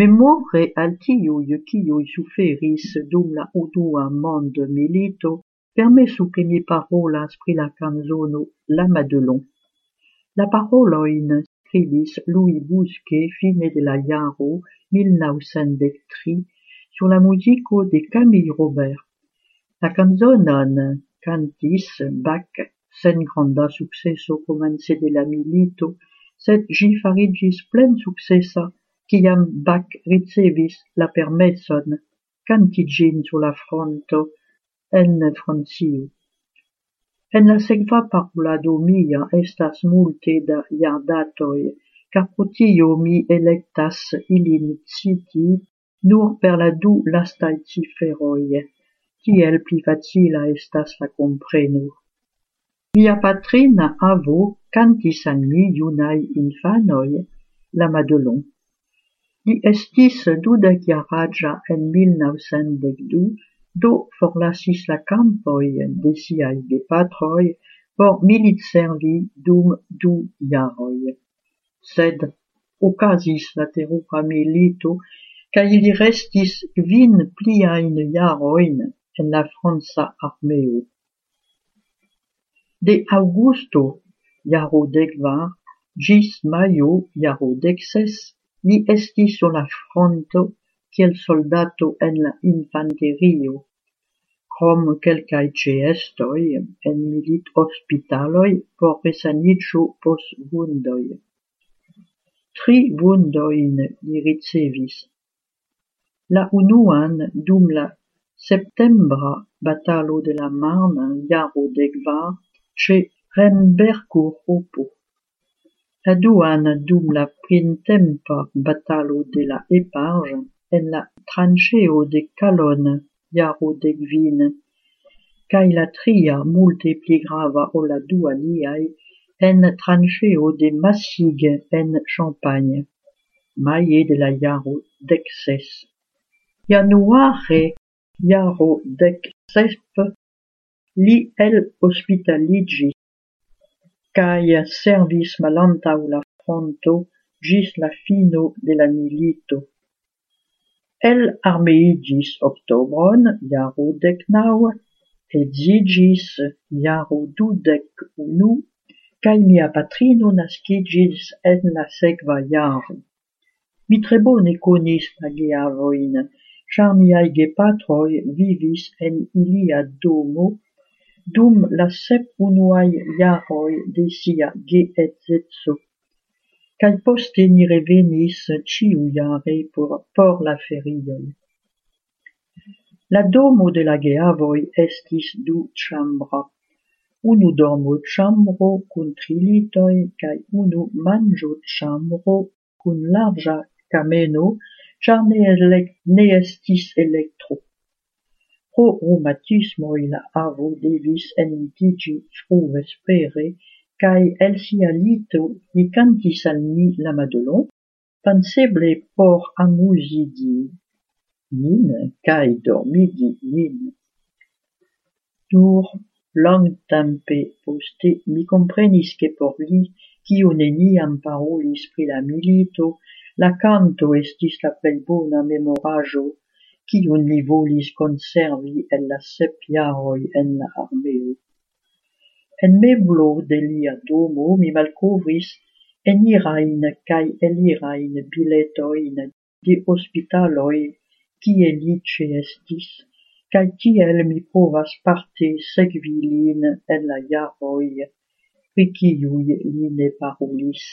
Memore al tiuj, kiuj suferis dum la unua mondmilito, permesu ke mi parolas pri la canzono La Madelon. La paroloin skribis Louis Bousquet fine de la jaro 1903 sur la musico de Camille Robert. La canzonon cantis Bach sen granda successo comence de la milito, sed farigis plen ciam Bach ricevis la permesson kanti ĝin sur la fronto en Francio. En la segva parolado mia estas multe da iardatoi, car protio mi electas ilin citi nur per la du lastai ciferoi, tiel pli facila estas la kompreno. Mia patrina avo cantis an mi iunai infanoi la Madelon. Li estis dudekjaraĝa en milnaŭsendekdu, do forlasis la kampojn de siaj gepatroj por militservi dum du jaroj. Sed okazis la terura milito kaj li restis kvin pliajn jarojn en la franca armeo. De Augusto, jaro dekvar gis maio, jaro dek Li estis sur la fronto kiel soldato en la infanterio, krom kelkaj ĉeestoj en milithospitaloj por resaniĝo post vundoj. Tri vundojn li ricevis. La unuan dum la septembra batalo de la Marne jaro de ĉe Rembercourt-Opo. La duan dum la printempa batalo de la Eparge en la trancheo de Calonne, iaro de Gvin, cae la tria multe grava la liai en trancheo de Massigue en Champagne, maie de la iaro dexes. Januare iaro dexesp li el cae servis malantau la fronto gis la fino de la milito. El armeigis octobron, iaro dec nau, et zigis iaro dudec unu, cae mia patrino nascigis en la segva iaro. Mi tre bone konis la geavoin, char miai gepatroi vivis en ilia domo dum la sep unuai jaroj de sia geedzeco, Cai poste ni revenis ĉiujare por, por la ferioi. La domo de la geavoi estis du chambra. unu domo chambro kun trilitoi litoj unu manjo chambro kun larga kameno, char ne, ne estis electro. pro-romantismo havu devis enlitiĝi fruvespere, kaj el sia lito li kantis al la Madelon, penseble por amuzigi min kaj dormigi min. Longtempe poste mi komprenis ke por li, kiu neniam parolis pri la milito, la kanto estis la plej bona kiun li volis conservi el la sep jaroi en la armeo. En meblo de lia domo mi malcovris enirain cae elirain biletoin de hospitaloi cie li ĉeestis, cae ciel mi povas parte segvilin en la jaroi, pri kiuj li ne parolis.